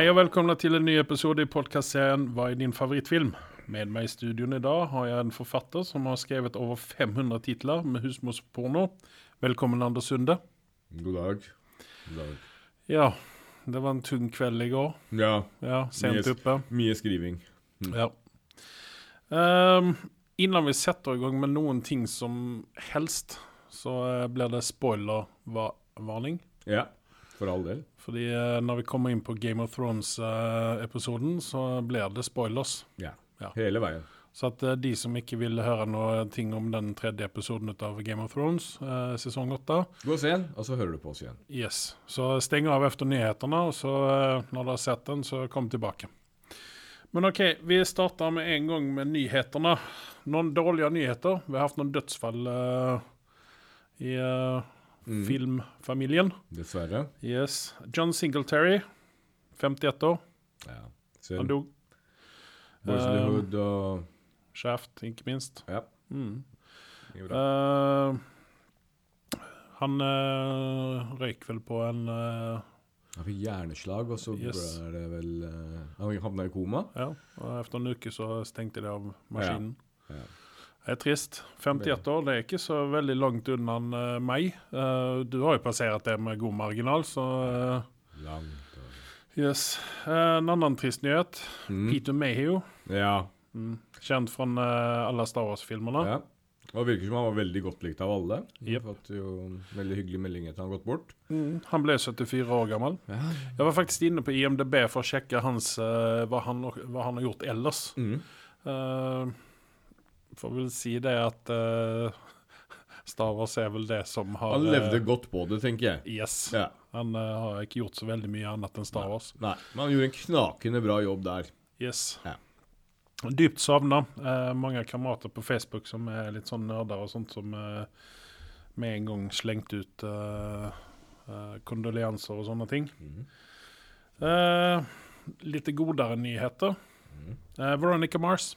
Hei og velkommen til en ny episode i podkastserien Hva er din favorittfilm? Med meg i studioen i dag har jeg en forfatter som har skrevet over 500 titler med husmorsporno. Velkommen, Anders Sunde. God dag. God dag. Ja, det var en tung kveld i går. Ja, Ja, Sent Mye- oppe. mye skriving. Ja. Um, innan vi setter i gang med noen ting som helst, så eh, blir det spoiler-varning. Ja, for all del. Fordi eh, når vi kommer inn på Game of Thrones-episoden, så blir det spoilers. Ja. Ja. Hele veien. Så at eh, de som ikke vil høre noe ting om den tredje episoden av Game of Thrones, eh, sesong åtte, Gå og se den, og så hører du på oss igjen. yes. Så steng av etter nyhetene, og så eh, når du har sett den, så kom tilbake. Men OK, vi starter med en gang med nyhetene. Noen dårlige nyheter. Vi har hatt noen dødsfall eh, i eh, Mm. filmfamilien. Dessverre. Yes. John Singletary, 51 år. Ja. Han dog. Boys in the Um, Hood og Shaft, ikke minst. Ja. Mm. Uh. Han uh, røyk vel på en uh, Han fikk hjerneslag, og så Yes. ble det vel eh, Han havna i koma. Ja, og etter en uke så stengte de av maskinen. Ja. Det er trist. 51 år, det er ikke så veldig langt unna eh, meg. Eh, du har jo passert det med god marginal, så eh, Langt yes. En annen trist nyhet. mm. Peter Mayhew, Ja. mm. kjent fra alle Star Wars-filmerne. ja. Og virker som han var veldig godt likt av alle. Yep. Fått jo veldig hyggelig melding etter han gått bort. Mm. Han ble 74 år gammel. Ja. Jeg var faktisk inne på IMDb for å sjekke hans, hva, han, hva han har gjort ellers. Mm. Uh, får vel si det at uh, Star Wars er vel det som har Han levde eh, godt på det, tenker jeg. Yes. Ja. Han uh, har ikke gjort så veldig mye annet enn Star Wars. Nei, men han gjorde en knakende bra jobb der. Yes. Ja. Dypt savna. Uh, mange kamerater på Facebook som er litt sånn nerder og sånt, som eh, med en gang slengte ut eh, eh, kondoleanser og sånne ting. Mm. Uh, litt godere nyheter. Mm. Eh, Veronica Mars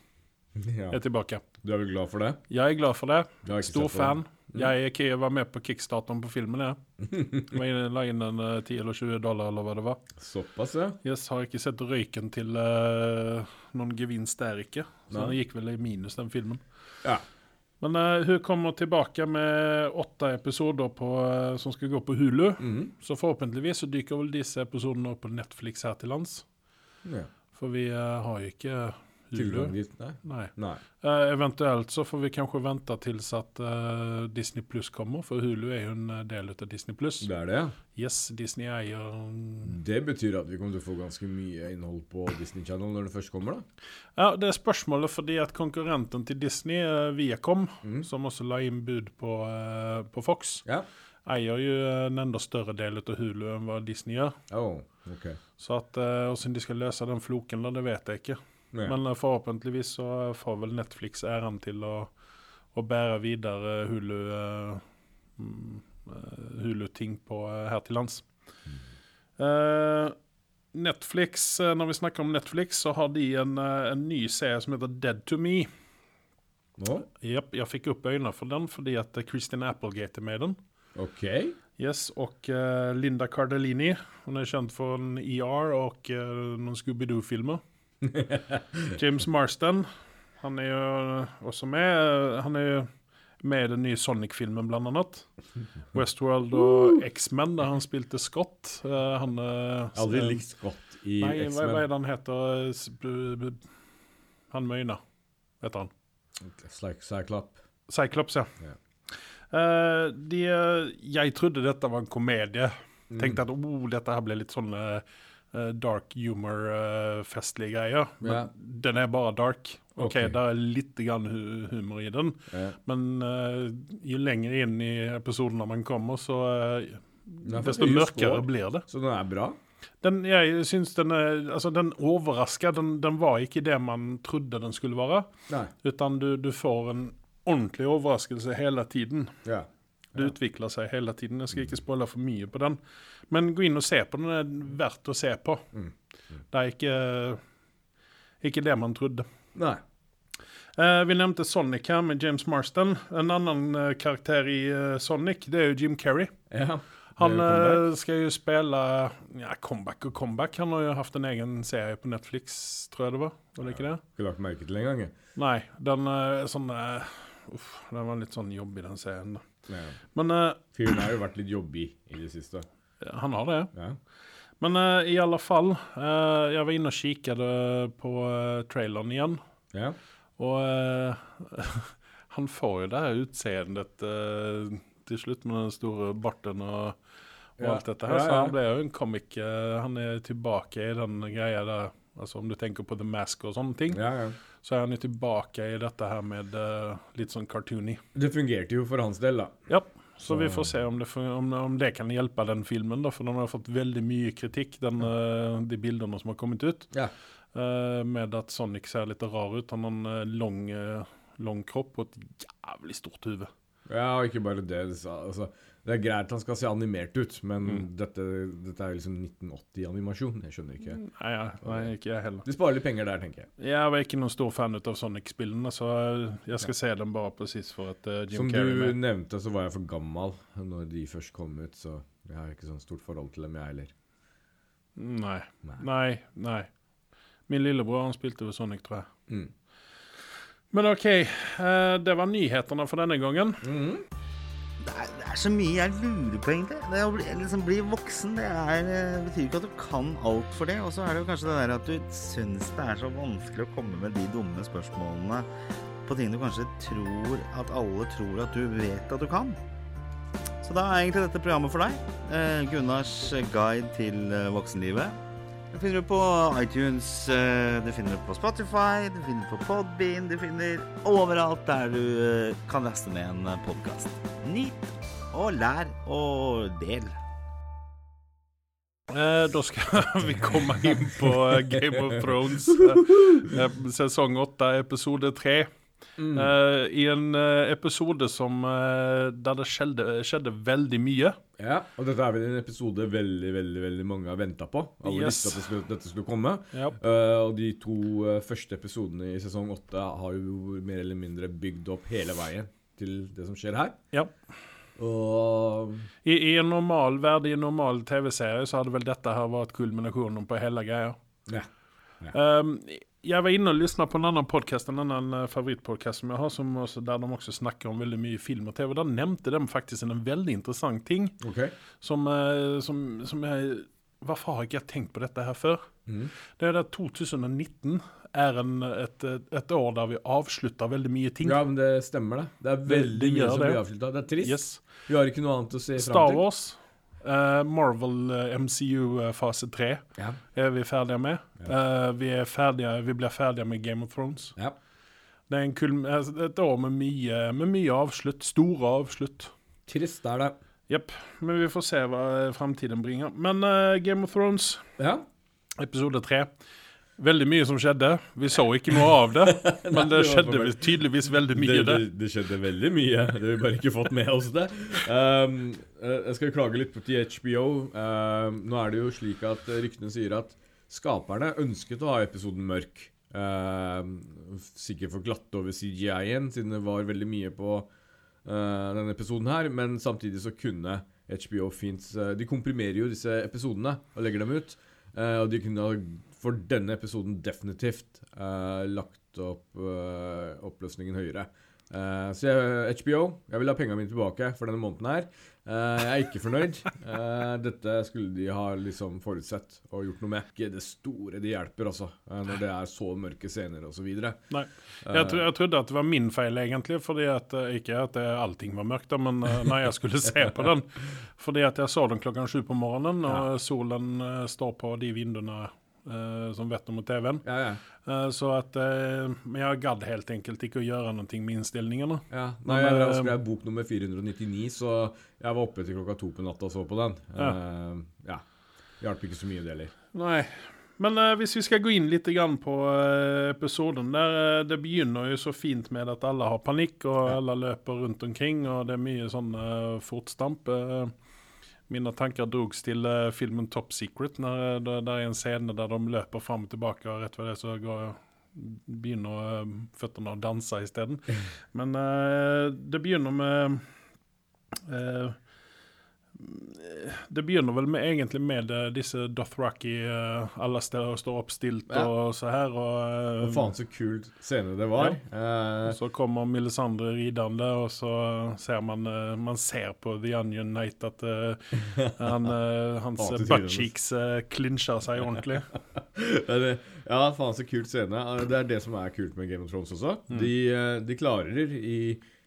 Ja. er tilbake. Du er vel glad for det? Jeg er glad for det. Stor fan. Jeg jeg var med på kickstarteren på filmen. Jeg. La inn en eh, 10 eller 20 dollar, eller hva det var. Såpass, ja. Yes, har ikke sett røyken til uh, noen gevinst der, ikke. Så Nei. den gikk vel i minus, den filmen. Ja. Men uh, hun kommer tilbake med åtte episoder på, uh, som skal gå på Hulu. Mm. Så forhåpentligvis så dyker vel disse episodene opp på Netflix her til lands. ja. For vi eh, har jo ikke Hulu. dit? Nei. Nei. Nei. Eh, eventuelt så får vi kanskje vente til at uh, Disney Pluss kommer, for Hulu er jo en eh, del av Disney Pluss. Det er det. Yes, Disney eier Det betyr at vi kommer til å få ganske mye innhold på Disney Channel når det først kommer, da. Ja, det er spørsmålet fordi at konkurrenten til Disney, Viacom, mm. som også la inn bud på, på Fox, Ja. eier jo en enda større del av Hulu enn hva Disney gjør. Oh, okay. Så at åssen de skal løse den floken, da, det vet jeg ikke. Ja. Men eh, forhåpentligvis så får vel Netflix æren til å, å bære videre Hulu eh, mm, eh, Hulu-ting på her til lands. Eh, Netflix, Når vi snakker om Netflix, så har de en, en ny serie som heter Dead to Me. Ja. Jeg fikk opp øynene for den fordi at Christian Applegate er med i den. Ok. Yes, og uh, Linda Cardellini. Hun er kjent for en ER og uh, noen Scooby-Doo-filmer. James Marston. Han er jo også med. Han er jo med i den nye Sonic-filmen blant annet. Westworld og X-Men der han spilte Scott. Eh, han, uh, Aldri likt Scott i X-Men. Hva, hva X-Men. det han heter? Han med ögonen. Heter han. Like Cyclop. Cyclops, ja. Yeah. Uh, de, jeg trodde dette var en komedie. Mm. Tenkte at oh, dette her ble litt sånn eh, eh, dark humor-festlige greier. Men Ja. den er bare dark. OK, okay. det er litt humor i den, Ja. men uh, jo lenger inn i episodene man kommer, så eh, fått desto mørkere blir det. Så den er bra? Den, jeg syns den er Altså, den overrasker. Den, den var ikke det man trodde den skulle være. Nei. Utan du, du får en ordentlig overraskelse hele tiden. Ja. Det utvikler seg hele tiden. Jeg skal ikke spoile for mye på den. Men gå inn og se på den. Det er verdt å se på. Mm. Det er ikke, ikke det man trodde. Nei. Eh, vi nevnte Sonic her med James Marston. En annen eh, karakter i eh, Sonic det er jo Jim Carrey. Ja. Han eh, skal jo spille ja, comeback og comeback. Han har jo hatt en egen serie på Netflix, tror jeg det var. Var det ikke det? Ikke lagt merke til engang. Nei, den sånn uh, Uff, den var litt sånn jobbig, den serien. da. Ja. Men uh, Fyren har jo vært litt jobbig i det siste. han har det. Ja. Men uh, i alle fall, uh, jeg var inne og kikket på traileren igjen. ja. Og han får jo det her utseendet til slutt med den store barten og, og alt dette her. Ja, Så han ble jo en komik. han er tilbake i den greia der. Altså Om du tenker på The Mask og sånne ting, ja, ja. Så er han jo tilbake i dette her med uh, litt sånn cartoony. Det fungerte jo for hans del, da. Ja, så Så- vi får se om det, om, om det kan hjelpe den filmen, da, for den har fått veldig mye kritikk, den, uh, de bildene som har kommet ut. Ja. Uh, med at Sonic ser litt rar ut. Han har en lang, lang kropp og et jævlig stort hode. Ja, og ikke bare det. Altså, det er greit han skal se animert ut, men Mm. dette, dette er liksom 1980-animasjon. Jeg skjønner ikke. Nei, ja, nei, ikke jeg heller. De sparer litt penger der, tenker jeg. Jeg var ikke noen stor fan av Sonic-spillene, så jeg skal se dem bare presis for at uh, Jim Som Carrey du er med. nevnte, så var jeg for gammel når de først kom ut, så jeg har ikke sånn stort forhold til dem, jeg heller. Nei, Nei. nei, nei. Min lillebror han spilte jo Sonic, tror jeg. Mm. Men OK, uh, det var nyhetene for denne gangen. Mm. Det er, så mye jeg lurer på, egentlig. Det å bli, liksom, bli voksen det er, eh, betyr ikke at du kan alt for det. Og så er det jo kanskje det der at du syns det er så vanskelig å komme med de dumme spørsmålene på ting du kanskje tror at alle tror at du vet at du kan. Så da er egentlig dette programmet for deg. Eh, Gunnars guide til eh, voksenlivet. Det finner du på iTunes, eh, du finner det på Spotify, du finner på Podbean, du finner overalt der du kan laste ned en podkast. Nyt og lær og del. Eh, da skal vi komme inn på eh, Game of Thrones, eh, eh, sesong åtte, episode tre. Mm. Eh, I en eh, episode som, eh, der det skjedde, skjedde veldig mye. Ja, og dette er vel en episode veldig, veldig veldig mange har venta på. Alle Yes. visste at det skulle, dette skulle komme. Yep. Eh, og de to eh, første episodene i sesong åtte har jo mer eller mindre bygd opp hele veien til det som skjer her. Ja. Og I, I en normal verden, i en normal TV-serie, så hadde vel dette her vært kulminasjonen på hele greia. Ja. Um, jeg var inne og lyssnade på en annen podcast, en annen uh, favoritpodcast som jeg har, som også, der de også snakker om veldig mye film og TV. Da nevnte de faktisk en veldig interessant ting Okay. som, uh, som, som jeg Hvorfor har ikke jeg tenkt på dette her før? Mm. Det er det 2019 er en, et, et år der vi avslutter veldig mye ting. Ja, men det stemmer, det. Det er veldig mye som det. blir avslutta. Det er trist. Yes. Vi har ikke noe annet å se Star fram til. Wars, uh, Marvel uh, MCU eh, fase 3 Ja. er vi ferdige med. Eh, vi, er ferdige, vi blir ferdige med Game of Thrones. ja. Det er en kul, eh, et år med mye, med mye avslutt. Store avslutt. Trist er det. Jepp. Men vi får se hva framtiden bringer. Men eh, Game of Thrones, Ja. episode tre. Veldig mye som skjedde. Vi så ikke noe av det, men det skjedde tydeligvis veldig mye. det, Det, det, skjedde veldig mye. Det har vi bare ikke fått med oss det. Um, eh, jeg skal klage litt på HBO. Um, nå er det jo slik at ryktene sier at skaperne ønsket å ha episoden mørk. Um, sikkert for glatte over CGI-en, siden det var veldig mye på uh, denne episoden her. Men samtidig så kunne HBO fint uh, De komprimerer jo disse episodene og legger dem ut. Uh, og de kunne ha for denne episoden definitivt uh, lagt opp uh, oppløsningen høyere. Uh, så jeg, HBO, jeg vil ha pengene mine tilbake for denne måneden her. Jeg er ikke fornøyd. Dette skulle de ha liksom forutsett og gjort noe med. Ikke det store de hjelper, altså, når det er så mørke scener osv. nei. Jeg, tro, jeg trodde at det var min feil, egentlig. fordi at, Ikke at det, allting var mørkt, men når jeg skulle se på den Fordi at jeg så den klokka sju på morgenen, og solen står på de vinduene eh, som noe mot TV-en. Ja, ja. Eh, så at eh, Men jeg gadd helt enkelt ikke å gjøre noe med innstillingene. Ja, Nei, jeg eh, skrev bok nummer 499, så jeg var oppe til klokka to på natta og så på den. Ja. Eh, ja. Hjalp ikke så mye, det heller. Nei. Men uh, hvis vi skal gå inn litt grann på uh, episoden der, uh, Det begynner jo så fint med at alle har panikk, og alle løper rundt omkring, og det er mye sånn uh, fortstamp. Eh, mine tanker drogs til uh, filmen Top Secret, når det, der er en scene der de løper fram og tilbake, og rett ved det så går, begynner uh, føttene å danse isteden. Men uh, det begynner med eh, det begynner vel med, egentlig med eh, disse Dothraki uh, Alle og står oppstilt Ja. og så her. Og, eh, Og faen så kul scene det var. Eh, så kommer Melisandre ridende, og så ser man uh, Man ser på The Onion Night at eh, han, eh, hans buttcheeks uh, klinsjer seg ordentlig. det ja, faen så kult scene. Eh, Det er det som er kult med Game of Thrones også. Mm. De, eh, de klarer i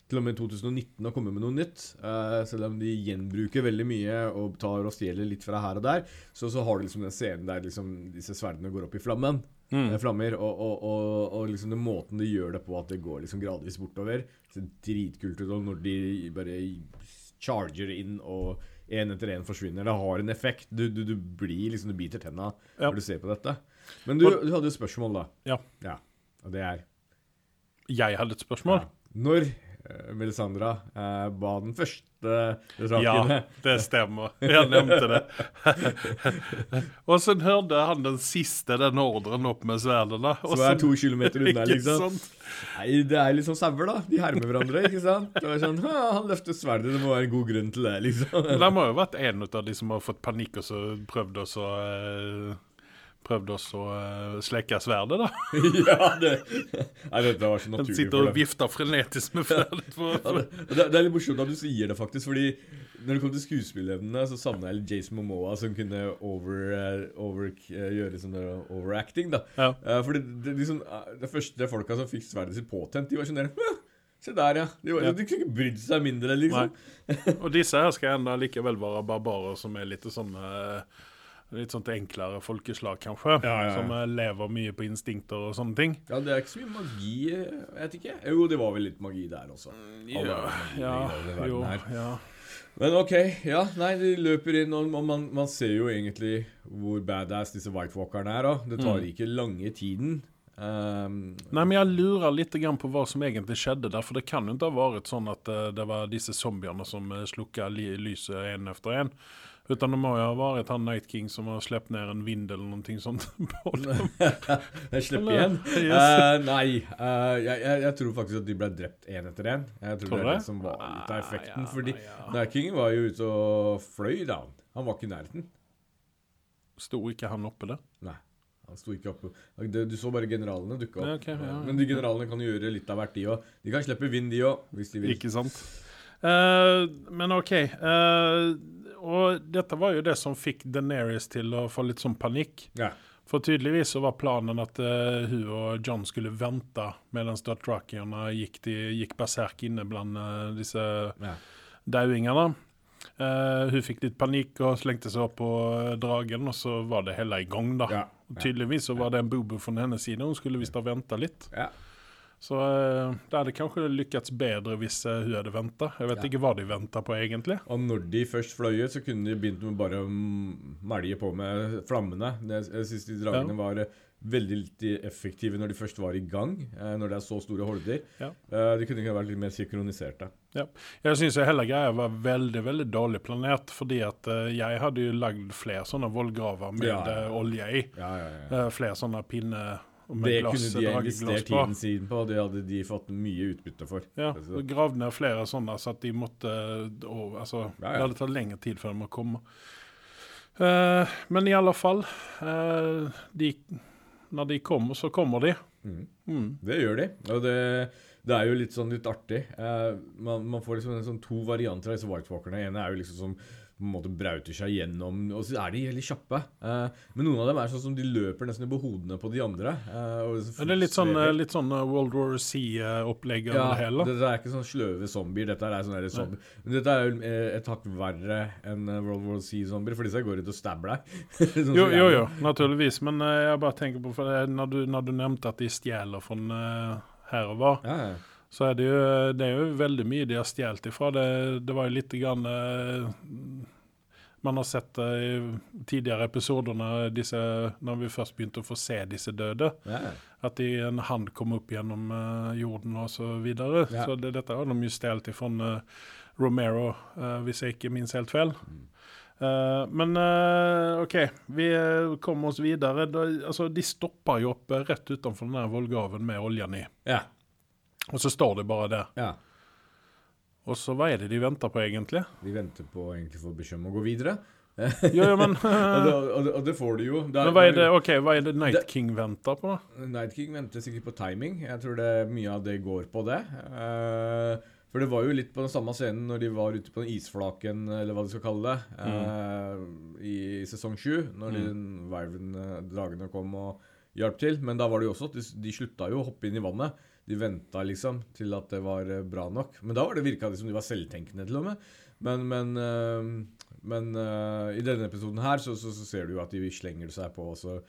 til og med 2019 å komme med noe nytt. Uh, selv om de gjenbruker veldig mye og tar og stjeler litt fra her og der, så, så har du liksom den scenen der liksom disse sverdene går opp i flammen. Mm. eh, Flammer, og, og, og, og liksom den måten de gjør det på, at det går liksom gradvis bortover. Så dritkult ut. Når de bare charger inn og én etter én forsvinner, det har en effekt. Du, du, du blir liksom Du biter tenna Ja. når du ser på dette. Men du, du hadde jo spørsmål, da. Ja. ja. Og det er Jeg hadde et spørsmål. ja. Når Melisandra eh, ba den første Ja, det stemmer. Jeg nevnte det. og så hørte han den siste den ordren opp med Og Som er to kilometer unna, liksom. Nei, det er litt sånn sauer, da. De hermer hverandre, ikke sant? Det var sånn, Han løfter sverdet, det må være en god grunn til det, liksom. Det må jo ha vært en av de som har fått panikk og så prøvd å så eh, Prøvd å så eh, slekke sverdet, da. ja, det Nei, det, var Den naturlig sitter og vifter frenetisk med sverdet. For, for. det, det, det er litt morsomt at du sier det, faktisk. Fordi når det kom til skuespillerevnene, så savner jeg Jason Momoa, som kunne over, eh, over, eh, gjøre sånn overacting. da Ja. Fordi det, liksom, det første folka som fikk sverdet sitt påtent, de var sånn der Se der, ja. De, var, Ja. de kunne ikke brydd seg mindre, liksom. Og disse her skal enda likevel være barbarer som er litt sånn eh, Litt sånt enklere folkeslag, kanskje. Ja, ja, ja. Som eh, lever mye på instinkter og sånne ting. Ja, det er ikke så mye magi, eh, jeg vet ikke. Jo, det var vel litt magi der også. Ja, Alle er ja, i jo, ja. Men ok, ja, nei, de løper inn, og man, man ser jo egentlig hvor badass disse White Walkerne er. Da. Det tar Mm. ikke lange tiden. Um, Nei, men jeg lurer litt på hva som egentlig skjedde der. For det kan jo ikke ha vært sånn at eh, det var disse zombiene som slukka lyset én etter én. Utan det må jo ha vært han Night King som har sluppet ned en vind eller noe sånt på dem. jeg slipper igjen. Yes. Uh, nei, uh, jeg, jeg, jeg tror faktisk at de ble drept én etter én. Jeg tror Tror det er det? som var litt av effekten. Ah, ja, fordi ja. Night King var jo ute og fløy da. Han var ikke i nærheten. Sto ikke han oppe der? Nei. Han sto ikke oppe. Du så bare generalene dukke opp. Ja, okay, ja. Men de generalene kan jo gjøre litt av hvert, de òg. De kan slippe vind, de òg, hvis de vil. Ikke sant? Uh, men OK. eh, og dette var jo det som fikk Deneris til å få litt sånn panikk. Ja. For tydeligvis så var planen at uh, hun og John skulle vente mens Dothraki-ene gikk, de- gikk berserk inne blant uh, disse ja. dauingene. Uh, hun fikk litt panikk og slengte seg opp på dragen, og så var det hele i gang, da. Ja. Og Tydeligvis så var det en bobo fra hennes side. Hun skulle visst ha venta litt. ja. Så eh, det hadde kanskje lykkes bedre hvis eh, hun hadde venta. Jeg vet Ja. ikke hva de venta på, egentlig. Og når de først fløy ut, så kunne de begynt med bare å melje på med flammene. Jeg syns de dragene Ja. var eh, veldig effektive når de først var i gang. Når det er så store horder. Ja. De kunne ikke vært litt mer synkroniserte. Jeg syns hele greia var veldig veldig dårlig planert, fordi at jeg hadde jo lagd flere sånne vollgraver med Ja, ja. olje i. Ja, ja, ja. Flere sånne pinne med Det glass, kunne de ha investert tiden sin på, og det hadde de fått mye utbytte for. Ja, Altså, og gravd ned flere sånne, så at de måtte og, altså, Ja, ja. Det hadde tatt lengre tid før de må komme. Uh, men i alle fall uh, de, Når de kommer, så kommer de. mm. Mm. Det gjør de. Og det, det er jo litt sånn litt artig. Uh, man, man får liksom en sånn to varianter av disse White Walkerne. En er jo liksom som på en måte brauter seg gjennom, og så er de veldig kjappe. Eh, men noen av dem er sånn som de løper nesten over hodene på de andre. Eh, og så Er det litt sånn, eh, litt sånn eh, World War over ja, det hele? dette er ikke sånn sløve zombier. Dette er sånne zombier. Men dette er jo et hakk verre enn World War C-zombier, for disse går ut og stabber deg. Sånn Jo, jo, jo, naturligvis. Men jeg bare tenker på for når, du, når du nevnte at de stjeler fra her og var, Ja, ja. Så er det jo, det er jo veldig mye de har stjålet ifra. Det, det var jo litt grann eh, Man har sett det i tidligere episoder når, disse, når vi først begynte å få se disse døde. ja. At de, en hand kom opp gjennom eh, jorden og så videre. Ja. Så det, dette har de jo stjålet ifra eh, Romero, eh, hvis jeg ikke minnes helt feil. Eh, men uh, OK, vi eh, kommer oss videre. Da, altså, de stopper jo opp eh, rett utenfor den vollgraven med oljen i. ja. Og så står de bare der. ja. Og så hva er det de venter på, egentlig? De venter på egentlig få beskjed om å gå videre. Jo, jo, men Og det, og det, og det får de jo. Der, Men hva er det, okay, hva er det Night King venter på? Night King venter sikkert på timing. Jeg tror det mye av det går på det. Uh, for det var jo litt på den samme scenen når de var ute på den isflaken, eller hva de skal kalle det, eh, i sesong sju. Når de Wyvern-dragene kom og hjalp til. Men da var det jo også at de, de slutta jo å hoppe inn i vannet. De venta liksom til at det var eh, bra nok. Men da var det virka det som de var selvtenkende, til og med. Men, men, øh, men øh, i denne episoden her så, så, så ser du jo at de slenger seg på, og så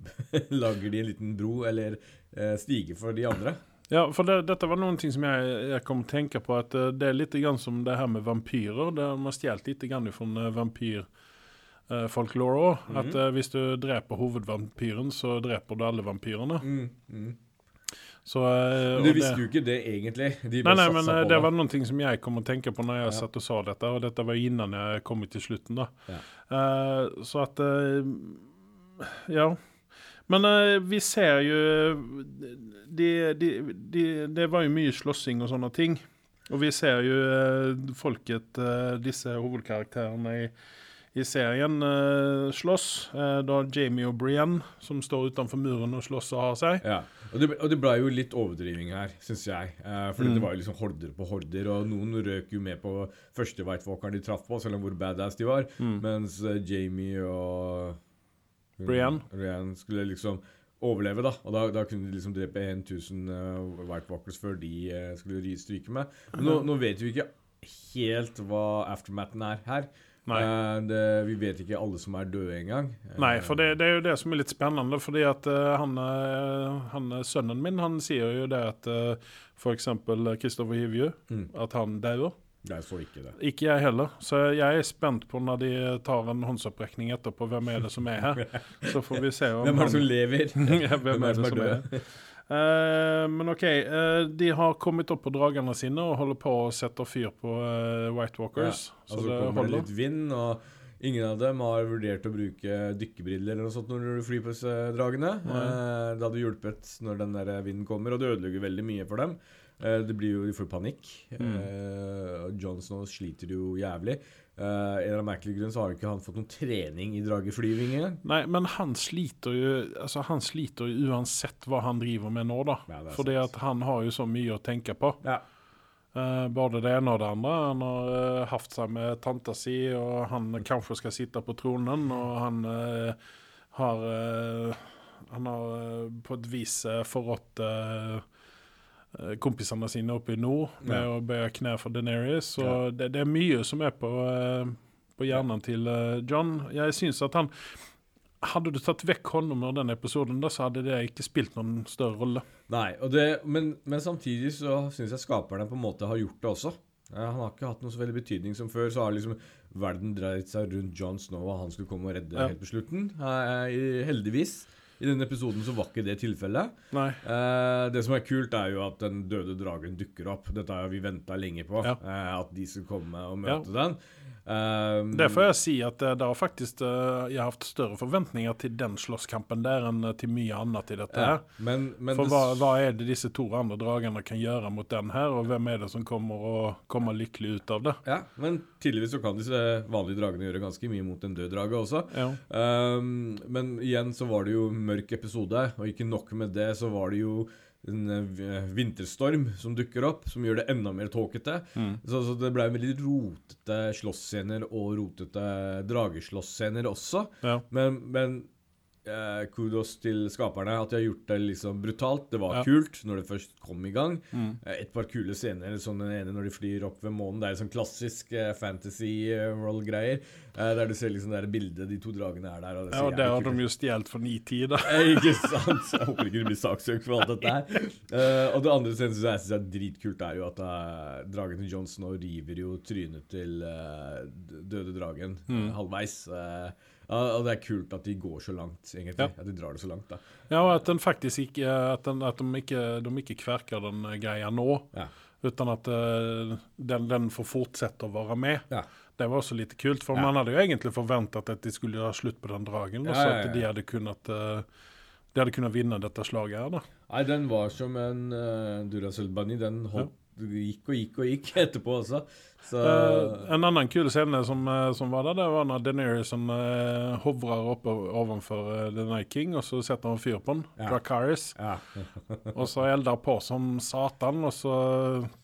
lager de en liten bro eller øh, stige for de andre. Ja, for det, dette var noen ting som jeg, jeg kom til å tenke på, at det er litt grann som det her med vampyrer. Det man stjålet litt grann fra vampyrfolklore òg. At eh, hvis du dreper hovedvampyren, så dreper du alle vampyrene. Mm, mm. Så, eh, Men og du visste jo ikke det egentlig. De Nei, nei, men eh, det var noen ting som jeg kom å tenke på når jeg Ja. satt og sa dette, og dette var innan jeg kom til slutten, da. Ja. Uh, så at uh, Ja. Men uh, vi ser jo det de, de, de var jo mye slåssing og sånne ting. Og vi ser jo folket, disse hovedkarakterene i, i serien, uh, slåss. Uh, da Jamie og Brienne, som står utenfor muren og slåss og har seg. Ja, og det, og det ble jo litt overdriving her, syns jeg. Uh, fordi Mm. det var jo liksom horder på horder, og noen røk jo med på første White Walkeren de traff på, selv om hvor badass de var. Mens eh, Jamie og Brienne. Brienne skulle liksom overleve, da. Og da, da kunne de liksom drepe 1000 uh, White Walkers før de uh, skulle ry- stryke med. Men nå, nå vet vi ikke helt hva aftermathen er her. Eh, det, vi vet ikke alle som er døde engang. Nei, for det, det er jo det som er litt spennende. Fordi at eh, han, eh, han, eh, sønnen min han sier jo det at f.eks. Kristoffer Hivju, Mm. at han dauer. Jeg så ikke det. Ikke jeg heller. Så jeg er spent på når de tar en håndsopprekning etterpå, hvem er det som er her. Så får vi se om Hvem er det som lever? hvem er det som er. Eh, men OK. eh, de har kommet opp på dragene sine og holder på å sette fyr på eh, White Walkers. Ja, og så det kommer det holder. litt vind, og ingen av dem har vurdert å bruke dykkerbriller eller noe sånt når du flyr på dragene. Eh, det hadde hjulpet når den der vinden kommer, og det ødelegger veldig mye for dem. Eh, det blir jo, De får panikk. Mm. Eh, Snow sliter jo jævlig. Eh, en av merkelig grunn så har jo ikke han fått noen trening i drageflyving engang. Nei, men han sliter jo altså han sliter jo uansett hva han driver med nå, da. Ja, det Fordi sant. at han har jo så mye å tenke på. Ja. Uh, både det ene og det andre. Han har uh, hatt seg med tanta si, og han kanskje skal sitte på tronen, og han uh, har eh, Han har eh, på et vis uh, forrådt eh, eh, kompisene sine oppe i nord med Ja. å bøye kne for Deneris. Så Ja. det, det er mye som er på, eh, på hjernen til eh, John. Jeg syns at han Hadde du tatt vekk hånden av den episoden, da, så hadde det ikke spilt noen større rolle. Nei, det, men, men samtidig så syns jeg skaperne på en måte har gjort det også. Eh, han har ikke hatt noe så veldig betydning som før. Så har liksom verden dreid seg rundt John Snow, og han skulle komme og redde Ja. helt på slutten. Eh, heldigvis. I denne episoden så var ikke det tilfellet. Nei. Eh, det som er kult, er jo at den døde dragen dukker opp. Dette har vi venta lenge på. Ja. Eh, at de skal komme og møte den. Eh, Det får jeg si at det, det har faktisk eh, Jeg har hatt større forventninger til den slåsskampen der enn eh, til mye annet i dette ja, her. men, men For hva, hva er det disse to andre dragene kan gjøre mot den her, og hvem er det som kommer å komme lykkelig ut av det? Ja, men tydeligvis så kan disse vanlige dragene gjøre ganske mye mot en død drage også. Ja. Um, men igjen så var det jo mørk episode, og ikke nok med det, så var det jo en eh, vinterstorm som dukker opp, som gjør det enda mer tåkete. Mm. Så, så det ble veldig rotete slåssscener og rotete drageslåssscener også. Ja. Men, men eh, kudos til skaperne at de har gjort det liksom brutalt. Det var Ja. kult når det først kom i gang. Mm. Eh, Et par kule scener, sånn den ene når de flyr opp ved månen. Det er sånn klassisk eh, fantasy eh, world-greier. Eh, der du ser liksom det bildet, de to dragene er der. Og det ja, og det har de jo stjålet for ni tider. Eh, Ikke sant? Jeg håper ikke det blir saksøkt for alt dette her. Eh, og det andre scenen som jeg synes er dritkult, er jo at eh, dragen til Jon Snow river jo trynet til eh, døde dragen Mm. halvveis. Ja, og det er kult at de går så langt, egentlig. Ja. At de drar det så langt, da. Ja, og at den faktisk ikke At, den, at de, ikke, de ikke kverker den eh, greia nå, Ja. utan at uh, den, den får fortsette å være med. Ja. Det var også litt kult, for Ja. man hadde jo egentlig forventet at de skulle ha slutt på den dragen, Ja, så at de hadde kunnet Uh, de hadde kunnet vinne dette slaget her, da. Nei, den var som en uh, Duracell Bunny. Den holdt gikk og gikk og gikk etterpå også. Så Uh, en annen kul scene som, eh, som var der, det var når Daenerys som uh, hovrer oppe ovenfor uh, The Night King, og så setter han fyr på den. Ja. Dracarys. ja. Og så elder på som satan, og så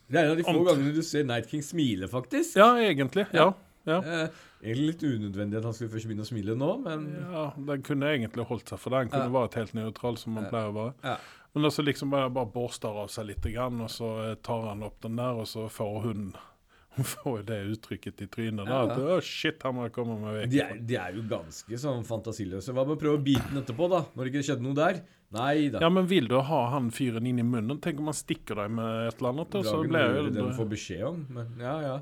Det er en av de få Om- gangene du ser Night King smile, faktisk. Ja, egentlig. Ja. ja. Eh, egentlig litt unødvendig at han skulle først begynne å smile nå, men Ja, Den kunne egentlig holdt seg for det. Den kunne Ja. vært helt nøytral, som han Ja. pleier å være. ja. Men altså liksom bare, bare børster av seg litt, grann, og så eh, tar han opp den der, og så får hun Hun får det uttrykket i trynet. da, Ja, at, ja. Shit, han må komme meg vekk. De er, de er jo ganske sånn fantasiløse. Hva med å prøve å bite den etterpå, da? Når det ikke skjedde noe der? Nei da. Ja, men vil du ha han fyren inn i munnen? Tenk om han stikker deg med et eller annet? Dragen blir det den får beskjed om. Men ja, ja.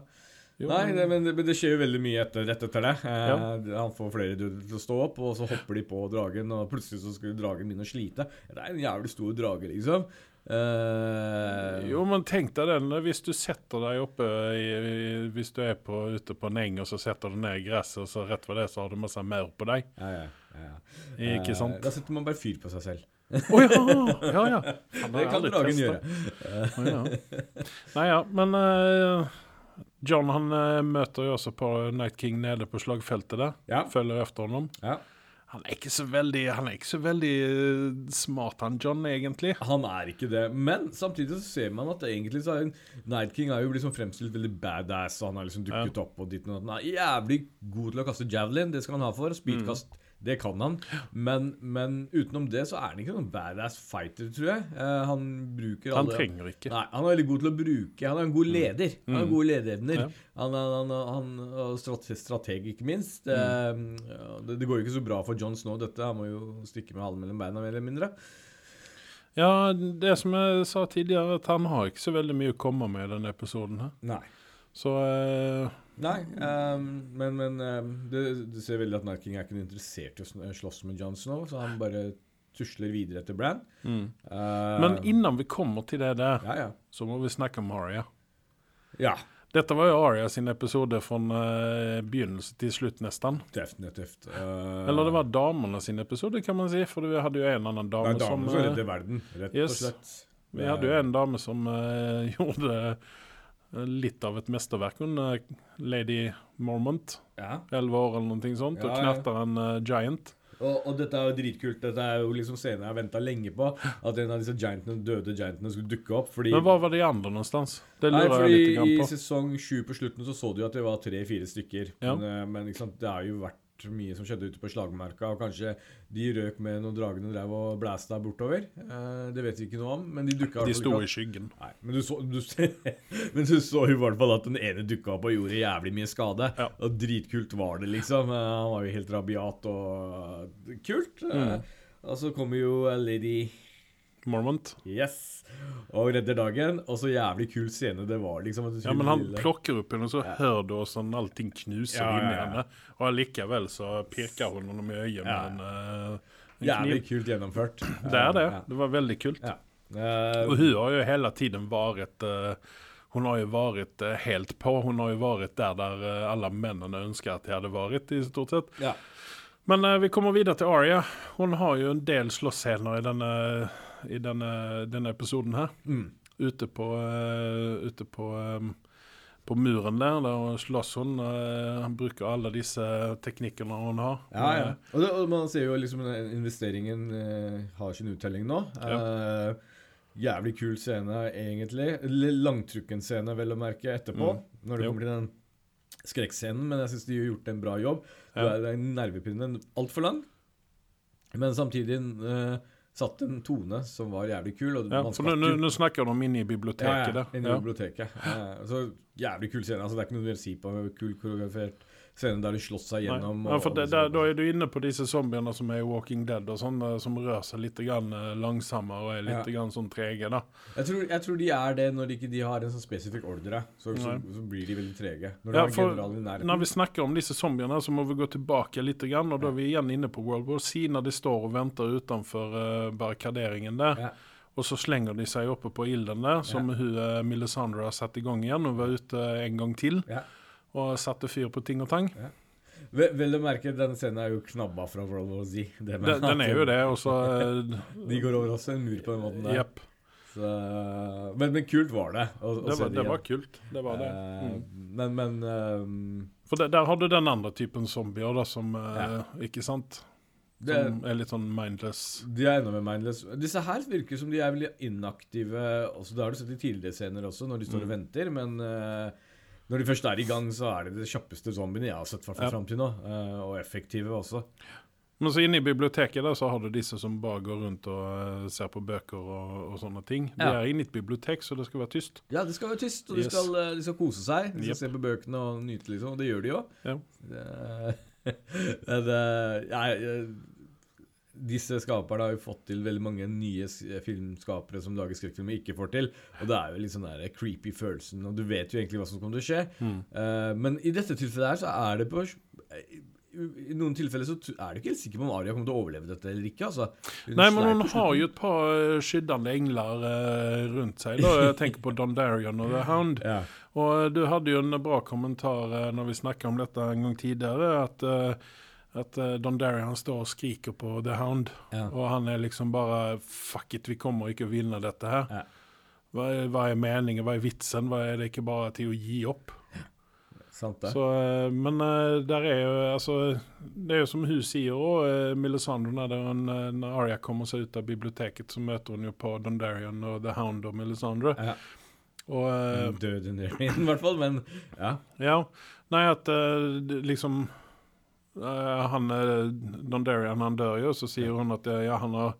Jo, Nei, men- det, men, det, men det skjer jo veldig mye etter, rett etter det. Eh, Ja. Han får flere dudler til å stå opp, og så hopper de på dragen, og plutselig så skulle dragen begynne å slite. Det er en jævlig stor drage, liksom. Eh, Jo, men tenk deg den hvis du setter deg oppe i, i, Hvis du er på, ute på en eng, og så setter du ned i gresset, og så rett ved det så har du masse maur på deg. Ja, ja, ja. Ikke Eh, sant? Da setter man bare fyr på seg selv. Å ja! Ja, ja. Det kan dragen gjøre. Oh, ja. Nei ja, men eh, John han eh, møter jo også på Night King nede på slagfeltet der. Ja. Følger efter honom. Ja. Han er ikke så veldig, han er ikke så veldig eh, smart, han John, egentlig. Han er ikke det, men samtidig så ser man at egentlig så er Night King er jo liksom fremstilt veldig badass, og han har liksom dukket opp og ditt og datt. Han er jævlig god til å kaste javelin, det skal han ha for. Speedkast, det kan han. Men, men utenom det så er han ikke noen badass fighter, tror jeg. Eh, han bruker Han alle trenger ikke. Nei, han er veldig god til å bruke Han er en god leder. Han har gode lederevner. Ja. Han han, han, og strate- strateg, ikke minst. Eh, det, det går jo ikke så bra for John Snow, dette. Han må jo stikke med halen mellom beina, mer eller mindre. Ja, det som jeg sa tidligere, at han har ikke så veldig mye å komme med i denne episoden her. Nei. Så eh, Nei, um, men, men um, det, du ser veldig at Night King er ikke interessert i å slåss med Jon Snow, så han bare tusler videre etter Bran. mm. Uh, Men innan vi kommer til det der, Ja, ja. så må vi snakke om Aria. Ja. Dette var jo Aria sin episode fra uh, begynnelse til slutt, nesten. Definitivt. Uh, Eller det var damene sin episode, kan man si. For vi hadde jo en annen Det dame er som damer som eh, redder verden, rett yes. og slett. Vi hadde jo en dame som eh, gjorde eh, litt av et mesterverk. Hun er Lady Mormont, Ja. 11 år eller noe sånt, Ja, og knerter en uh, giant. Og, og dette er jo dritkult. Dette er jo liksom scenen jeg har venta lenge på. At en av disse giantene, døde giantene skulle dukke opp. Fordi Men hva var de andre någonstans? Det Nei, lurer jeg litt på. I sesong sju på slutten så så du jo at det var tre-fire stykker. Ja. Men, eh, men det har jo vært mye som skjedde ute på slagmarka, og kanskje de røk med noen dragene drev og blæsta bortover. Eh, det vet vi ikke noe om, men de dukka De sto i skyggen. Nei, men du så, du, men du så i hvert fall at den ene dukka opp og gjorde jævlig mye skade. Ja. Og dritkult var det, liksom. Eh, Han var jo helt rabiat og kult. Eh, Mm. Og så kommer jo eh, Lady Mormont. Yes! Og redder dagen. Og så jævlig kul scene det var, liksom. Ja, men han lille- plukker opp henne og så Ja. hører du hvordan allting knuser Ja, inni i ja, ja. henne. Og likevel så peker hun honom i øyet Ja. med en, eh, en Jævlig kniv. kult gjennomført. Det er det. Ja. Det var veldig kult. Ja. Eh, Och hun har jo hele tiden vært uh, hun har jo varit eh, helt på. Hun har jo vært der der alle mennene ønsker at de hadde vært, i stort sett. ja. Men uh, vi kommer videre til Aria. Hun har jo en del slåssscener i denne, i denne, denne episoden her. Mm. Ute på, uh, ute på, um, på muren der, der slåss hun. Uh, han bruker alle disse teknikkene hun har. Ja, ja. Og, det, og man ser jo liksom investeringen uh, har sin uttelling nå. Eh, jævlig kul scene, egentlig. Langtrukken scene, vel å merke, etterpå. Mm. Når det Jo. kommer til den skrekkscenen. Men jeg syns de har gjort en bra jobb. Ja. Det Det er nervepirrende altfor lang. Men samtidig eh, satt en tone som var jævlig kul. Og Ja, man for nå, nå, snakker du inne i Ja, biblioteket ja, ja, inne i Ja. biblioteket. Så jævlig kul scene. Altså, det er ikke noe du vil si på kul koreografert scene der de slåss seg Nei. gjennom. Ja, for og- det, der, Da er du inne på disse zombiene som er i Walking Dead, og sånn, eh, som rører seg litt grann, eh, langsommere og er litt Ja. grann sånn trege. da. Jeg tror, jeg tror de er det når de ikke de har en sånn spesifikk ordre. Så, så, så blir de veldig trege. Når Ja, for. Når vi snakker om disse zombiene, så må vi gå tilbake litt, grann, og da er vi igjen inne på World War C, når de står og venter utenfor uh, barrikaderingen der. Ja. Og så slenger de seg oppe på ilden der, som hun uh, Melisandre har satt i gang igjen. Hun var ute en gang til Ja. Og satte fyr på ting og tang. Vel, Vil å merke, denne scenen er jo knabba fra World War Z. Den, den er jo det, og så De går over også en mur på den måten der. Yep. Så, men, men kult var det. å- Det var, det det var kult. Det var det. Eh, Mm. Men, men um, For det, der har du den andre typen zombier, da, som eh, Ja. Ikke sant? Som er litt sånn mindless. de er enda mer mindless. Disse her virker som de er veldig inaktive. Også, det har du sett i tidligere scener også, når de står og Mm. venter. Men eh, når de først er i gang, så er det de kjappeste zombiene jeg har sett Ja. fram til nå. eh, og effektive også. Men så inne i biblioteket der så har du disse som bare går rundt og eh, ser på bøker og, og sånne ting. De er inne i et bibliotek, så det skal være tyst. Ja, det skal være tyst, og Yes. de, skal, eh, de skal kose seg. De skal Yep. se på bøkene og nyte, liksom. Og det gjør de jo. Ja. Det, det, ja, eh, disse skaperne har jo fått til veldig mange nye filmskapere som lager skrekkfilmer, ikke får til. Og det er jo litt sånn der creepy følelsen, og du vet jo egentlig hva som kommer til å skje. Mm. Uh, men i dette tilfellet her så er det på i- noen tilfeller så er du ikke helt sikker på om Aria kommer til å overleve dette eller ikke. altså. Hun Nei, men hun har jo et par eh, skyddende engler eh, rundt seg. da. Jeg tenker på Dondarian og The Hound. ja. Og du hadde jo en bra kommentar når vi snakka om dette en gang tidligere, at, at eh, Dondarian står og skriker på The Hound, Ja. og han er liksom bare Fuck it, vi kommer ikke å vinne dette her. Ja. Hva er, hva er meningen, hva er vitsen? Hva er det ikke bare til å gi opp? Sant det. Så, eh, men eh, der er jo altså Det er jo som hun sier òg, Melisandre, når, når Aria kommer seg ut av biblioteket, så møter hun jo på Dondarian og The Hound og Melisandre. Ja. Og eh, Død under i hvert fall, men ja. Ja. Nei, at liksom Han eh, Dondarian, han dør jo, så sier hun at ja, han har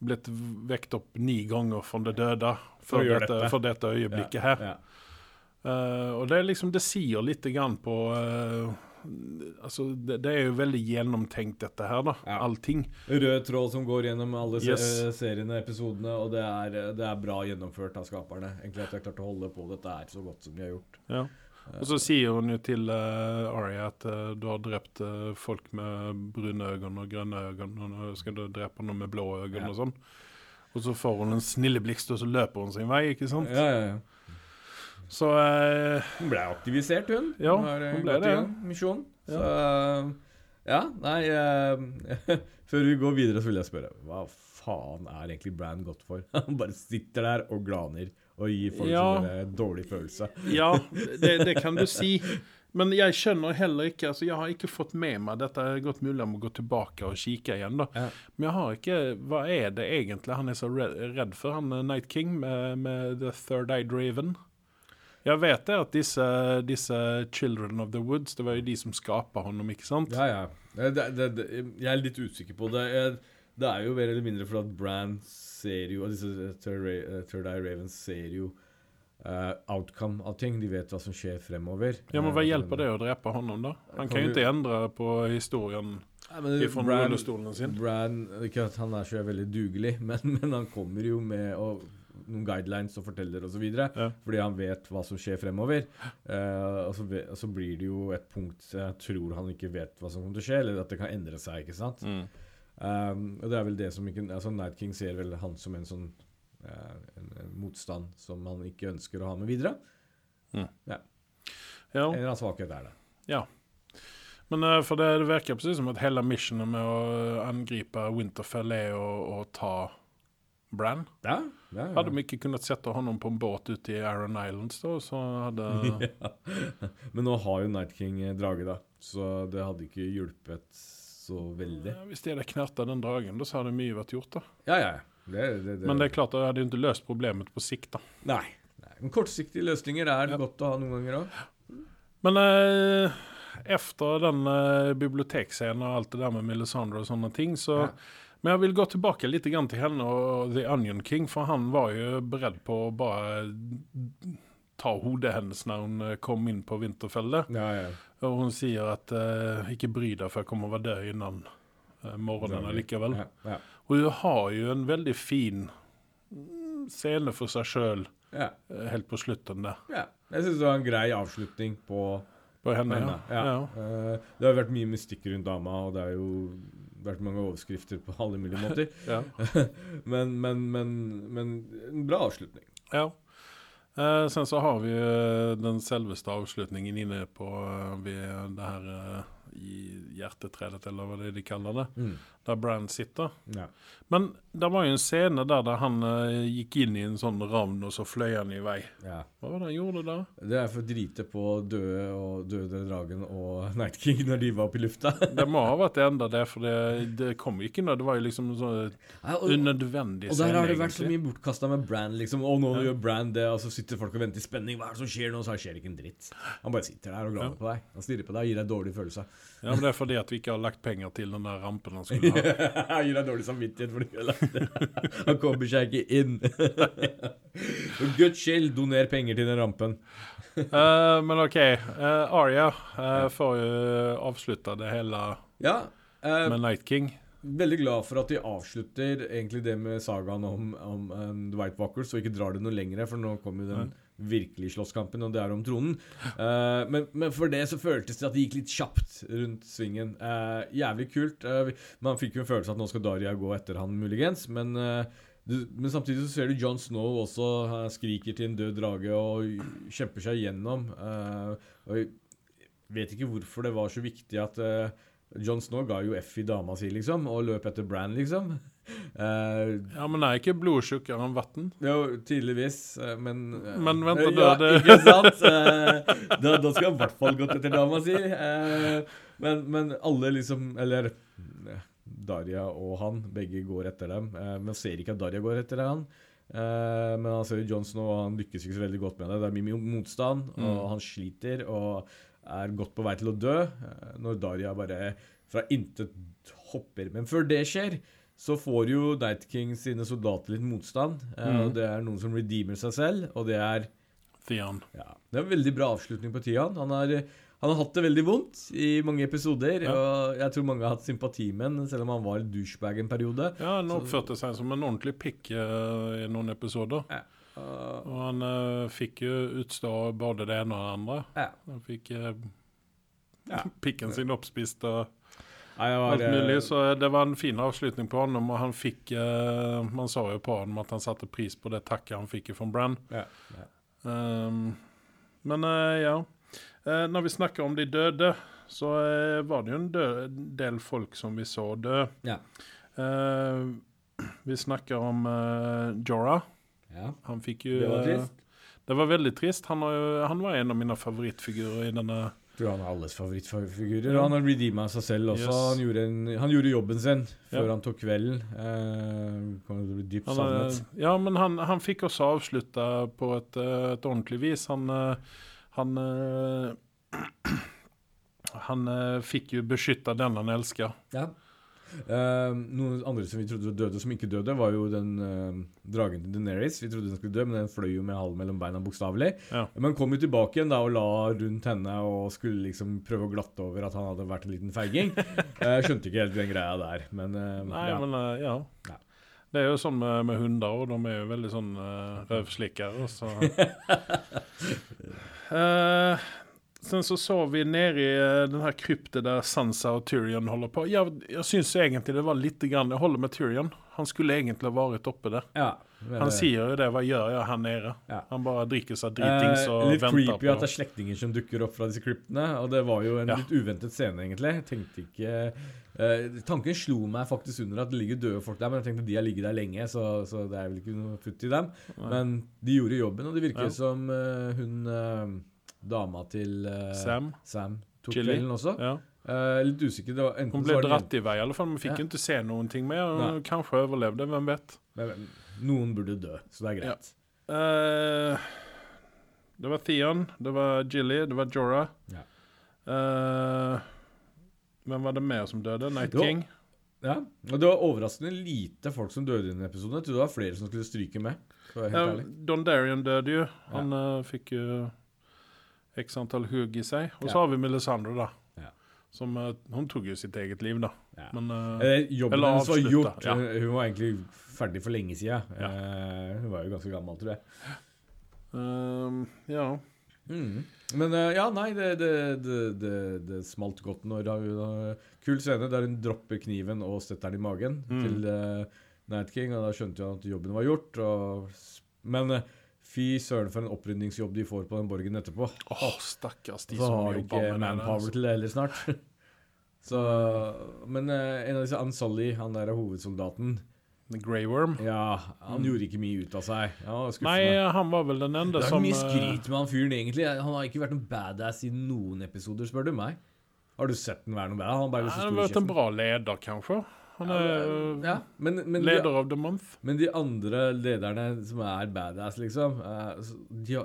blitt vekt opp ni ganger fra det døde For dette, dette. for dette øyeblikket her. Ja. Uh, og det er liksom Det sier litt grann på uh, Altså, det, det er jo veldig gjennomtenkt, dette her, da. Ja. Allting. Rød tråd som går gjennom alle Yes. seriene, episodene, og det er, det er bra gjennomført av skaperne. Egentlig at de har klart å holde på dette her så godt som de har gjort. Ja. Og så sier hun jo til uh, Ari at uh, du har drept uh, folk med brune øyne og grønne øyne, og nå skal du drepe noen med blå øyne Ja. og sånn. Og så får hun en snilleblixt, og så løper hun sin vei, ikke sant? Ja, ja, ja. Så Hun ble aktivisert, hun. Ja, har, eh, hun ble gått det. gang, Misjon. Så ja, nei Før vi går videre, så vil jeg spørre Hva faen er egentlig Brann godt for? Han bare sitter der og glaner og gi folk Ja. en der dårlig følelse. Ja, det, det kan du si. Men jeg skjønner heller ikke altså Jeg har ikke fått med meg dette. Det er godt mulig jeg må gå tilbake og kikke igjen. da Ja. Men jeg har ikke Hva er det egentlig han er så redd, for, han eh, Night King med, med The Third Eye Draven? Jeg vet det at disse, disse Children of the Woods, det var jo de som skapa honom, ikke sant? Ja, ja. Det, det, det, jeg er litt usikker på det. Jeg, det er jo mer eller mindre fordi at Bran ser jo Og disse Third, Ra- eh, Third Eye Ravens ser jo uh, outcome av ting. De vet hva som skjer fremover. Ja, men Hva Eh, hjelper det å drepe honom, da? Han Kan kan jo ikke endre på historien fra rullestolen sin. Bran, Ikke at han er så veldig dugelig, men, men han kommer jo med og, noen guidelines og forteller osv. Ja. Fordi han vet hva som skjer fremover. Uh, og, så, og så blir det jo et punkt jeg tror han ikke vet hva som kommer til å skje, eller at det kan endre seg. ikke sant? Mm. Um, og det er vel det som ikke altså Night King ser vel han som en sånn uh, en, en motstand som han ikke ønsker å ha med videre. Ja. En eller annen svakhet er det. Ja. Men uh, for det, det verkar precis som at hele missionen med å angripe Winterfell er å, å ta Bran. Ja, ja, ja. Hadde de ikke kunnet sette honom på en båt ute i Iron Islands da, så hadde Ja. Men nå har jo Night King eh, drage, da, så det hadde ikke hjulpet så veldig. Ja, de hadde det knärta den dragen, da så hadde mye vært gjort da. Ja, ja. Det, det, det. Men det er klart, det hadde jo ikke løst problemet på sikt da. Nei. Nei. Men kortsiktige løsninger er Ja. godt å ha noen ganger òg. Men eh, efter den eh, bibliotekscenen og alt det der med Melisandre og sånne ting så Ja. Men jeg vil gå tilbake litt grann til henne og The Onion King for han var jo beredd på å bara ta hodet hennes når hon eh, kom inn på Vinterfellet, Ja, ja. Og hun sier at uh, 'ikke bry deg, for jeg kommer å være innan innen uh, morgenen likaväl. Ja, ja. Och hon har jo en veldig fin mm, scene for seg sjøl eh, helt på slutten der. ja. Jeg syns det var en grei avslutning på På henne, henne. ja. Ja. ja. Eh, det har vært mye mystikk rundt dama, og det har jo vært mange overskrifter på alle mulige måter. men, men, men, men en bra avslutning. Ja. Eh, sen så har vi den selveste avslutningen inne på ved det här eh, i hjertetredet, eller hva det de kaller det. Mm. Der Bran sitter. Ja. Men det var jo en scene der, der han uh, gikk inn i en sånn ravn, og så fløy han i vei. ja. Hva var det han gjorde da? Det er for å drite på døde og døde dragen og Night King når de var oppe i lufta. Det må ha vært enda det, for det, det kom ikke nå. Det var jo liksom sånn unødvendig. og, og der har det vært så mye bortkasta med Brand, liksom. Og nå Ja. gjør Brand det, og så sitter folk og venter i spenning. Hva er det som skjer nå? Så skjer det ikke en dritt. Han bare sitter der og glaner Ja. på deg. Han stirrer på deg og gir deg dårlig følelse. Ja, men det er fordi at vi ikke har lagt penger til den der rampen han skulle ha. Han gir deg dårlig samvittighet for det. Han kommer seg ikke inn. For guds skyld, doner penger til den rampen. uh, men OK. Uh, Aria uh, får jo avslutta det hele Ja. med Night King. Veldig glad for at de avslutter egentlig det med sagaen om, om um, The White Walkers, og ikke drar det noe lenger, for nå kommer jo den virkelige slåsskampen, og det er om tronen. Uh, men, men for det så føltes det at det gikk litt kjapt rundt svingen. Uh, jævlig kult. Uh, man fikk jo en følelse at nå skal Daria gå etter han, muligens, men du, men samtidig så ser du John Snow også skriker til en død drage og kjemper seg gjennom. og jeg vet ikke hvorfor det var så viktig at John Snow ga jo F i dama si, liksom, og løp etter Bran, liksom. Eh, Ja, men er ikke blod tjukkere enn vann? jo, tydeligvis, eh, men uh, Men vent, da, Ja, det- ikke sant? Uh, da, da skal jeg i hvert fall gått etter dama si. Men, men alle liksom Eller Daria og han, begge går etter dem. Men ser ikke at Daria går etter han. Men han ser jo Johnson, og han lykkes ikke så veldig godt med det. Det er mye motstand, og Mm. han sliter og er godt på vei til å dø. når Daria bare fra intet hopper. Men før det skjer, så får jo Night King sine soldater litt motstand. eh, Mm. Og det er noen som redeemer seg selv, og det er Theon. ja, Det er en veldig bra avslutning på Theon. Han har, han har hatt det veldig vondt i mange episoder, Ja. og jeg tror mange har hatt sympati med ham, selv om han var douchebag en periode. Ja, han oppførte seg som en ordentlig pikk eh, i noen episoder. Uh, Og han uh, fikk jo utstå både det ene og det andre. ja. Han fikk uh, Ja. pikken sin oppspist og alt mulig. eh, Så det var en fin avslutning på honom, og han fikk eh, Man sa jo på honom at han satte pris på det takket han fikk fra Brann. ja, ja. um, men eh, ja. Eh, når vi snakker om de døde, så eh, var det jo en død, del folk som vi så dø. Ja. Eh, vi snakker om uh, Jorah. ja. Han fikk jo Det var eh, trist. det var veldig trist. Han, jo, han var en av mine favorittfigurer i denne tror han er alles favorittfigurer. Han har redeema seg selv også. Yes. Han, gjorde en, han gjorde jobben sin før Ja. han tok kvelden. Eh, dypt han, savnet. Ja, men han, han fikk også avslutta på et, eh, et ordentlig vis. Han eh, Han eh, Han fikk jo beskytta den han elska. Ja. Eh, noen andre som vi trodde døde, som ikke døde, var jo den uh, dragen til Daenerys. Vi trodde den skulle dø, men den fløy jo med halen mellom beina, bokstavelig. Ja. Men kom jo tilbake igjen da og la rundt henne og skulle liksom prøve å glatte over at han hadde vært en liten feiging. uh, skjønte ikke helt den greia der, men Nei, ja. men ja. Ja. Det er jo sånn med, med hunder, og de er jo veldig sånn uh, røvslikkere. Så. Eh, sen så så vi nede i eh, den her kryptet der Sansa og Tyrion holder på. Jeg, jeg syns egentlig det var litt grann, Jeg holder med Tyrion. Han skulle egentlig ha vært oppe der. ja, men, Han eh, sier jo det, hva gjør jeg her nede? Ja. Han bare drikker seg dritings Eh, og litt venter creepy at det er slektninger som dukker opp fra disse kryptene. Og det var jo en Ja. litt uventet scene, egentlig. Jeg tenkte ikke eh, Tanken slo meg faktisk under at det ligger døde folk der, men jeg tenkte de har ligget der lenge, så, så det er vel ikke noe futt i dem. Nei. Men de gjorde jobben, og det virker som eh, hun eh, dama til uh, Sam. Sam tok Chili. kvelden også. Ja. Uh, litt usikker. Det var, enten Hun ble dratt i vei, i alle fall. Vi fikk Ja. ikke se noen ting mer. Hun kanskje overlevde, hvem vet. Men, Noen burde dø, så det er Ja. greit. Eh, det var Theon, det var Jilly, det var Jorah. Ja. Uh, hvem var det mer som døde? Night jo. King? Ja, og Det var overraskende lite folk som døde i denne episoden. Jeg trodde det var flere som skulle stryke med. Ja. Don Darion døde jo. Han eh, fikk jo x antall hugg i seg. Og så Ja. har vi Melisandre, da. Ja. Som, eh, hun tok jo sitt eget liv, da. Ja. Men eh, Eh, jobben Eller hennes var gjort. ja. Eh, Hun var egentlig ferdig for lenge siden. Ja. Eh, hun var jo ganske gammel, tror jeg. eh, ja. Mm. Men uh, ja, nei, det, det, det, det, det smalt godt når hun uh, Kul scene der hun dropper kniven og setter den i magen Mm. til uh, Night King, og da skjønte hun at jobben var gjort. Og, men eh, fy søren for en opprydningsjobb de får på den borgen etterpå. Åh, stakkars de Så som har de ikke manpower altså. til det heller snart. Så Men eh, en av disse Ansali, han der hovedsoldaten The Grey Worm. Ja, han gjorde ikke mye ut av seg. Nei, han var vel den ende Det er som mye eh, skryt med han fyren, egentlig. Han har ikke vært noen badass i noen episoder, spør du meg. Har du sett den være noe badass? Han har bare Han har vært en bra leder, kanskje. Han er Ja, men, men, de, leder of the month. men de andre lederne som er badass, liksom, eh, de,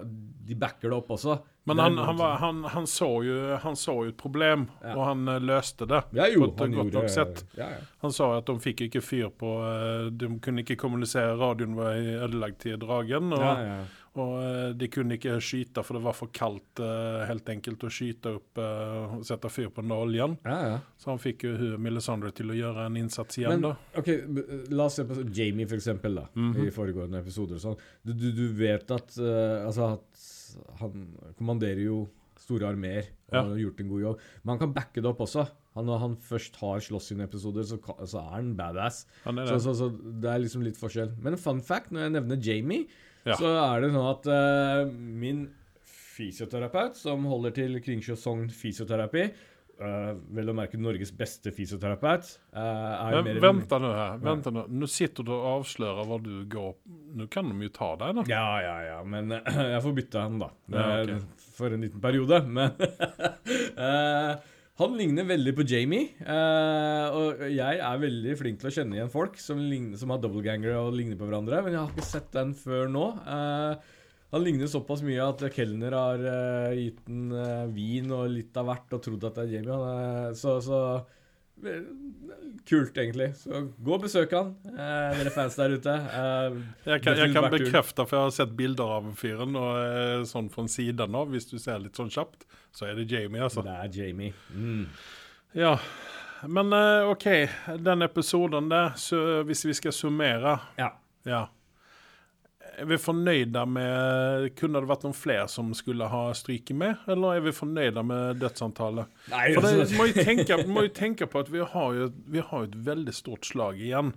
de backer det opp også. Men han, han, var, han, han, så jo, han så jo et problem, Ja. og han eh, løste det. Ja, jo, på et han godt gjorde nok sett. Ja, ja. Han sa at de fikk ikke fyr på eh, De kunne ikke kommunisere, radioen var ødelagt til dragen. Og, Ja, ja. Og eh, de kunne ikke skyte, for det var for kaldt eh, helt enkelt å skyte opp eh, og sette fyr på den oljen. ja, ja. Så han fikk jo Melisandre til å gjøre en innsats igjen, Men da. ok, la oss se på Jamie, for eksempel, da, Mhm. i foregående episoder. Sånn. Du, du, du vet at, uh, altså, at han kommanderer jo store armeer og Ja. har gjort en god jobb. Men han kan backe det opp også. Han, når han først har slåss sine episoder, så, så er han badass. Han er Så, det. så, så det er liksom litt forskjell. Men fun fact, når jeg nevner Jamie, Ja. så er det sånn at uh, min fysioterapeut, som holder til Kringsjø Sogn fysioterapi, Uh, vel å merke Norges beste fysioterapeut, Uh, Men mer nå her. Vent vänta nå. Nå sitter du og avslører hva du går... Nå kan de jo ta deg, da. Ja, ja, ja, men uh, jeg får bytte han, da. Ja, okay. For en liten periode. Men han ligner veldig på Jamie. Uh, og jeg er veldig flink til å kjenne igjen folk som, ligner, som har doublegangere og ligner på hverandre, men jeg har ikke sett den før nå. Uh, han ligner såpass mye at kelner har uh, gitt den vin og litt av hvert og trodd at det er Jamie. Er, så, så Kult, egentlig. Så gå og besøk han, eh, dere fans der ute. Eh, jeg kan, jeg kan bekrefte, for jeg har sett bilder av fyren og eh, sånn fra siden av. Hvis du ser litt sånn kjapt, så er det Jamie, altså. Det er Jamie. Mm. Ja, men eh, ok, den episoden der, så hvis vi skal summere, Ja. ja. Er vi fornøyde med Kunne det vært noen flere som skulle ha stryket med, eller er vi fornøyde med dødsantallet? Nei, For det, altså- må, jo tenke, tenke på at vi har jo, vi har et veldig stort slag igjen.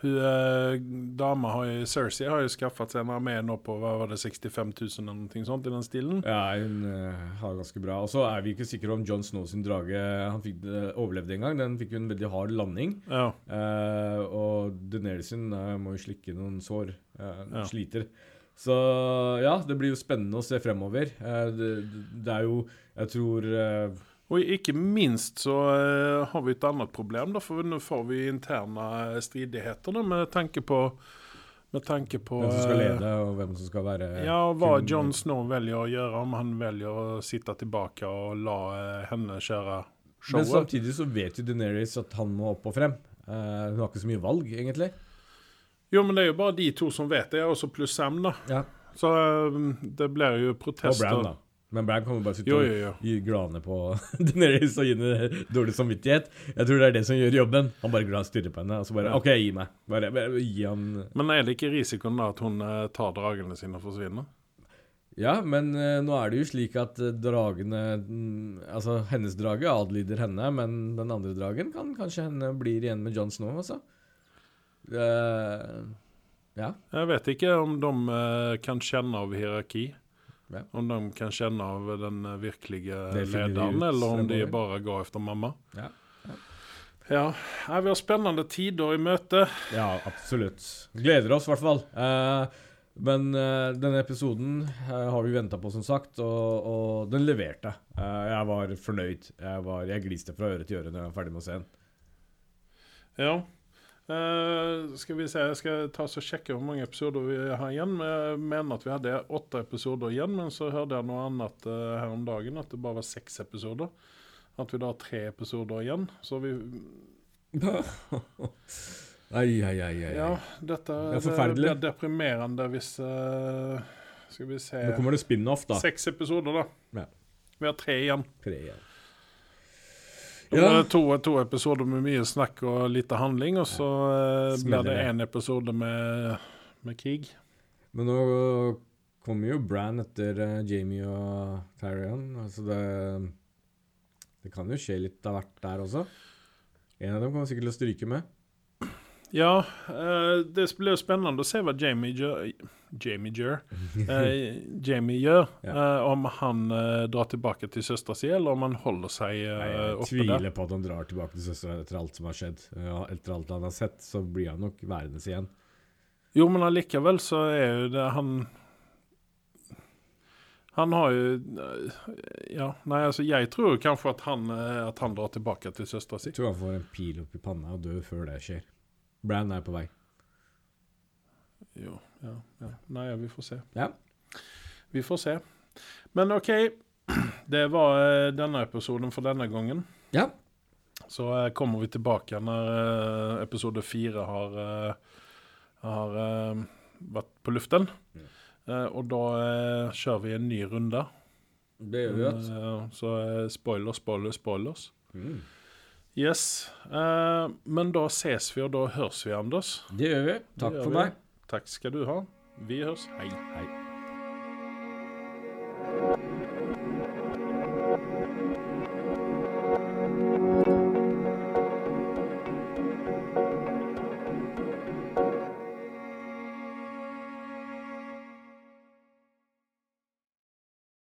Hun eh, dama har jo, Cersei har jo skaffet seg en armé nå på hva var det, 65 000 eller noe sånt i den stilen. Ja, hun eh, har ganske bra. Og så er vi ikke sikre om John Snow sin drage Han fikk overlevde en gang. Den fikk jo en veldig hard landing. Ja. Eh, og Daenerys sin eh, må jo slikke noen sår. Eh, Ja. Sliter. Så ja, det blir jo spennende å se fremover. Eh, det, det er jo Jeg tror eh, Og ikke minst så eh, har vi et annet problem, da, for nå får vi interne stridigheter da, med tanke på med tanke på hvem som skal eh, lede, og hvem som skal være Ja, hva kun- Jon Snow velger å gjøre, om han velger å sitte tilbake og la eh, henne kjøre showet. Men samtidig så vet jo Daenerys at han må opp og frem. Uh, hun har ikke så mye valg, egentlig. Jo, men det er jo bare de to som vet det, og så pluss Sam, da. Ja. Så uh, det blir jo protester. Og. Bran, da. Men Bran kommer bare jo. gi glane på Deneris og gi henne dårlig samvittighet. Jeg tror det er det som gjør jobben. Han bare glad stirrer på henne, og så bare OK, gi meg. Bare, bare gi han Men er det ikke risikoen da at hun eh, tar dragene sine og forsvinner? Ja, men uh, nå er det jo slik at eh, dragene mm, Altså, hennes drage adlyder henne, men den andre dragen kan kanskje henne blir igjen med Jon Snow, altså. Uh, ja. Jeg vet ikke om de uh, kan kjenne av hierarki. Ja. Om de kan kjenne av den virkelige lederen, eller om de bare går efter mamma. Ja. Ja, ja. vi har spennende tider i møte. Ja, absolutt. Gleder oss, i hvert fall. Eh, men eh, denne episoden eh, har vi venta på, som sagt, og, og den leverte. Eh, jeg var fornøyd. Jeg, var, jeg gliste fra øre til øre når jeg var ferdig med å se den. Ja. Eh, skal vi se, Jeg skal ta og sjekke hvor mange episoder vi har igjen. Jeg mener at vi hadde åtte episoder igjen, men så hørte jeg noe annet eh, her om dagen. At det bare var seks episoder. At vi da har tre episoder igjen. Så vi Ai, ai, ai, ai. Ja, dette Det forferdelig. blir deprimerende hvis uh, Skal vi se Nå kommer det spin-off, da. Seks episoder, da. Ja. Vi har tre igjen. Tre igjen. Ja. blir det to, to episoder med mye snakk og lite handling, og så ja. Blir det det. én episode med, med krig. Men nå kommer jo Bran etter eh, Jamie og Tyrion. Altså det Det kan jo skje litt av hvert der også. En av dem kommer sikkert til å stryke med. Ja, eh, det blir spennende å se hva Jamie gjør Jamie gjør. Eh, Jamie gjør. Ja. eh, om han drar tilbake til søstera si, eller om han holder seg Nei, der. jeg tviler der. på at han drar tilbake til søstera etter alt som har skjedd. Etter alt han har sett, så blir han nok værende igjen. Jo, men allikevel så er jo det han Han har jo Ja, nei, altså, jeg tror kanskje at han, at han drar tilbake til søstera si. Jeg tror han får en pil opp i panna og dør før det skjer. Bran er på vei. Jo, ja, ja. Nei, vi får se. Ja. Vi får se. Men OK. Det var eh, denne episoden for denne gangen. Ja. Så eh, kommer vi tilbake når eh, episode fire har, har vært på luften. Mm. Eh, og da kjører vi en ny runde. Det gjør vi. vet. Så spoilers, spoiler, spoiler, spoilers. Mm. Yes. Uh, men da ses vi, og da høres vi, Anders. Det gjør vi. Takk gjør for vi. meg. Takk skal du ha. Vi høres. Hei. Hei.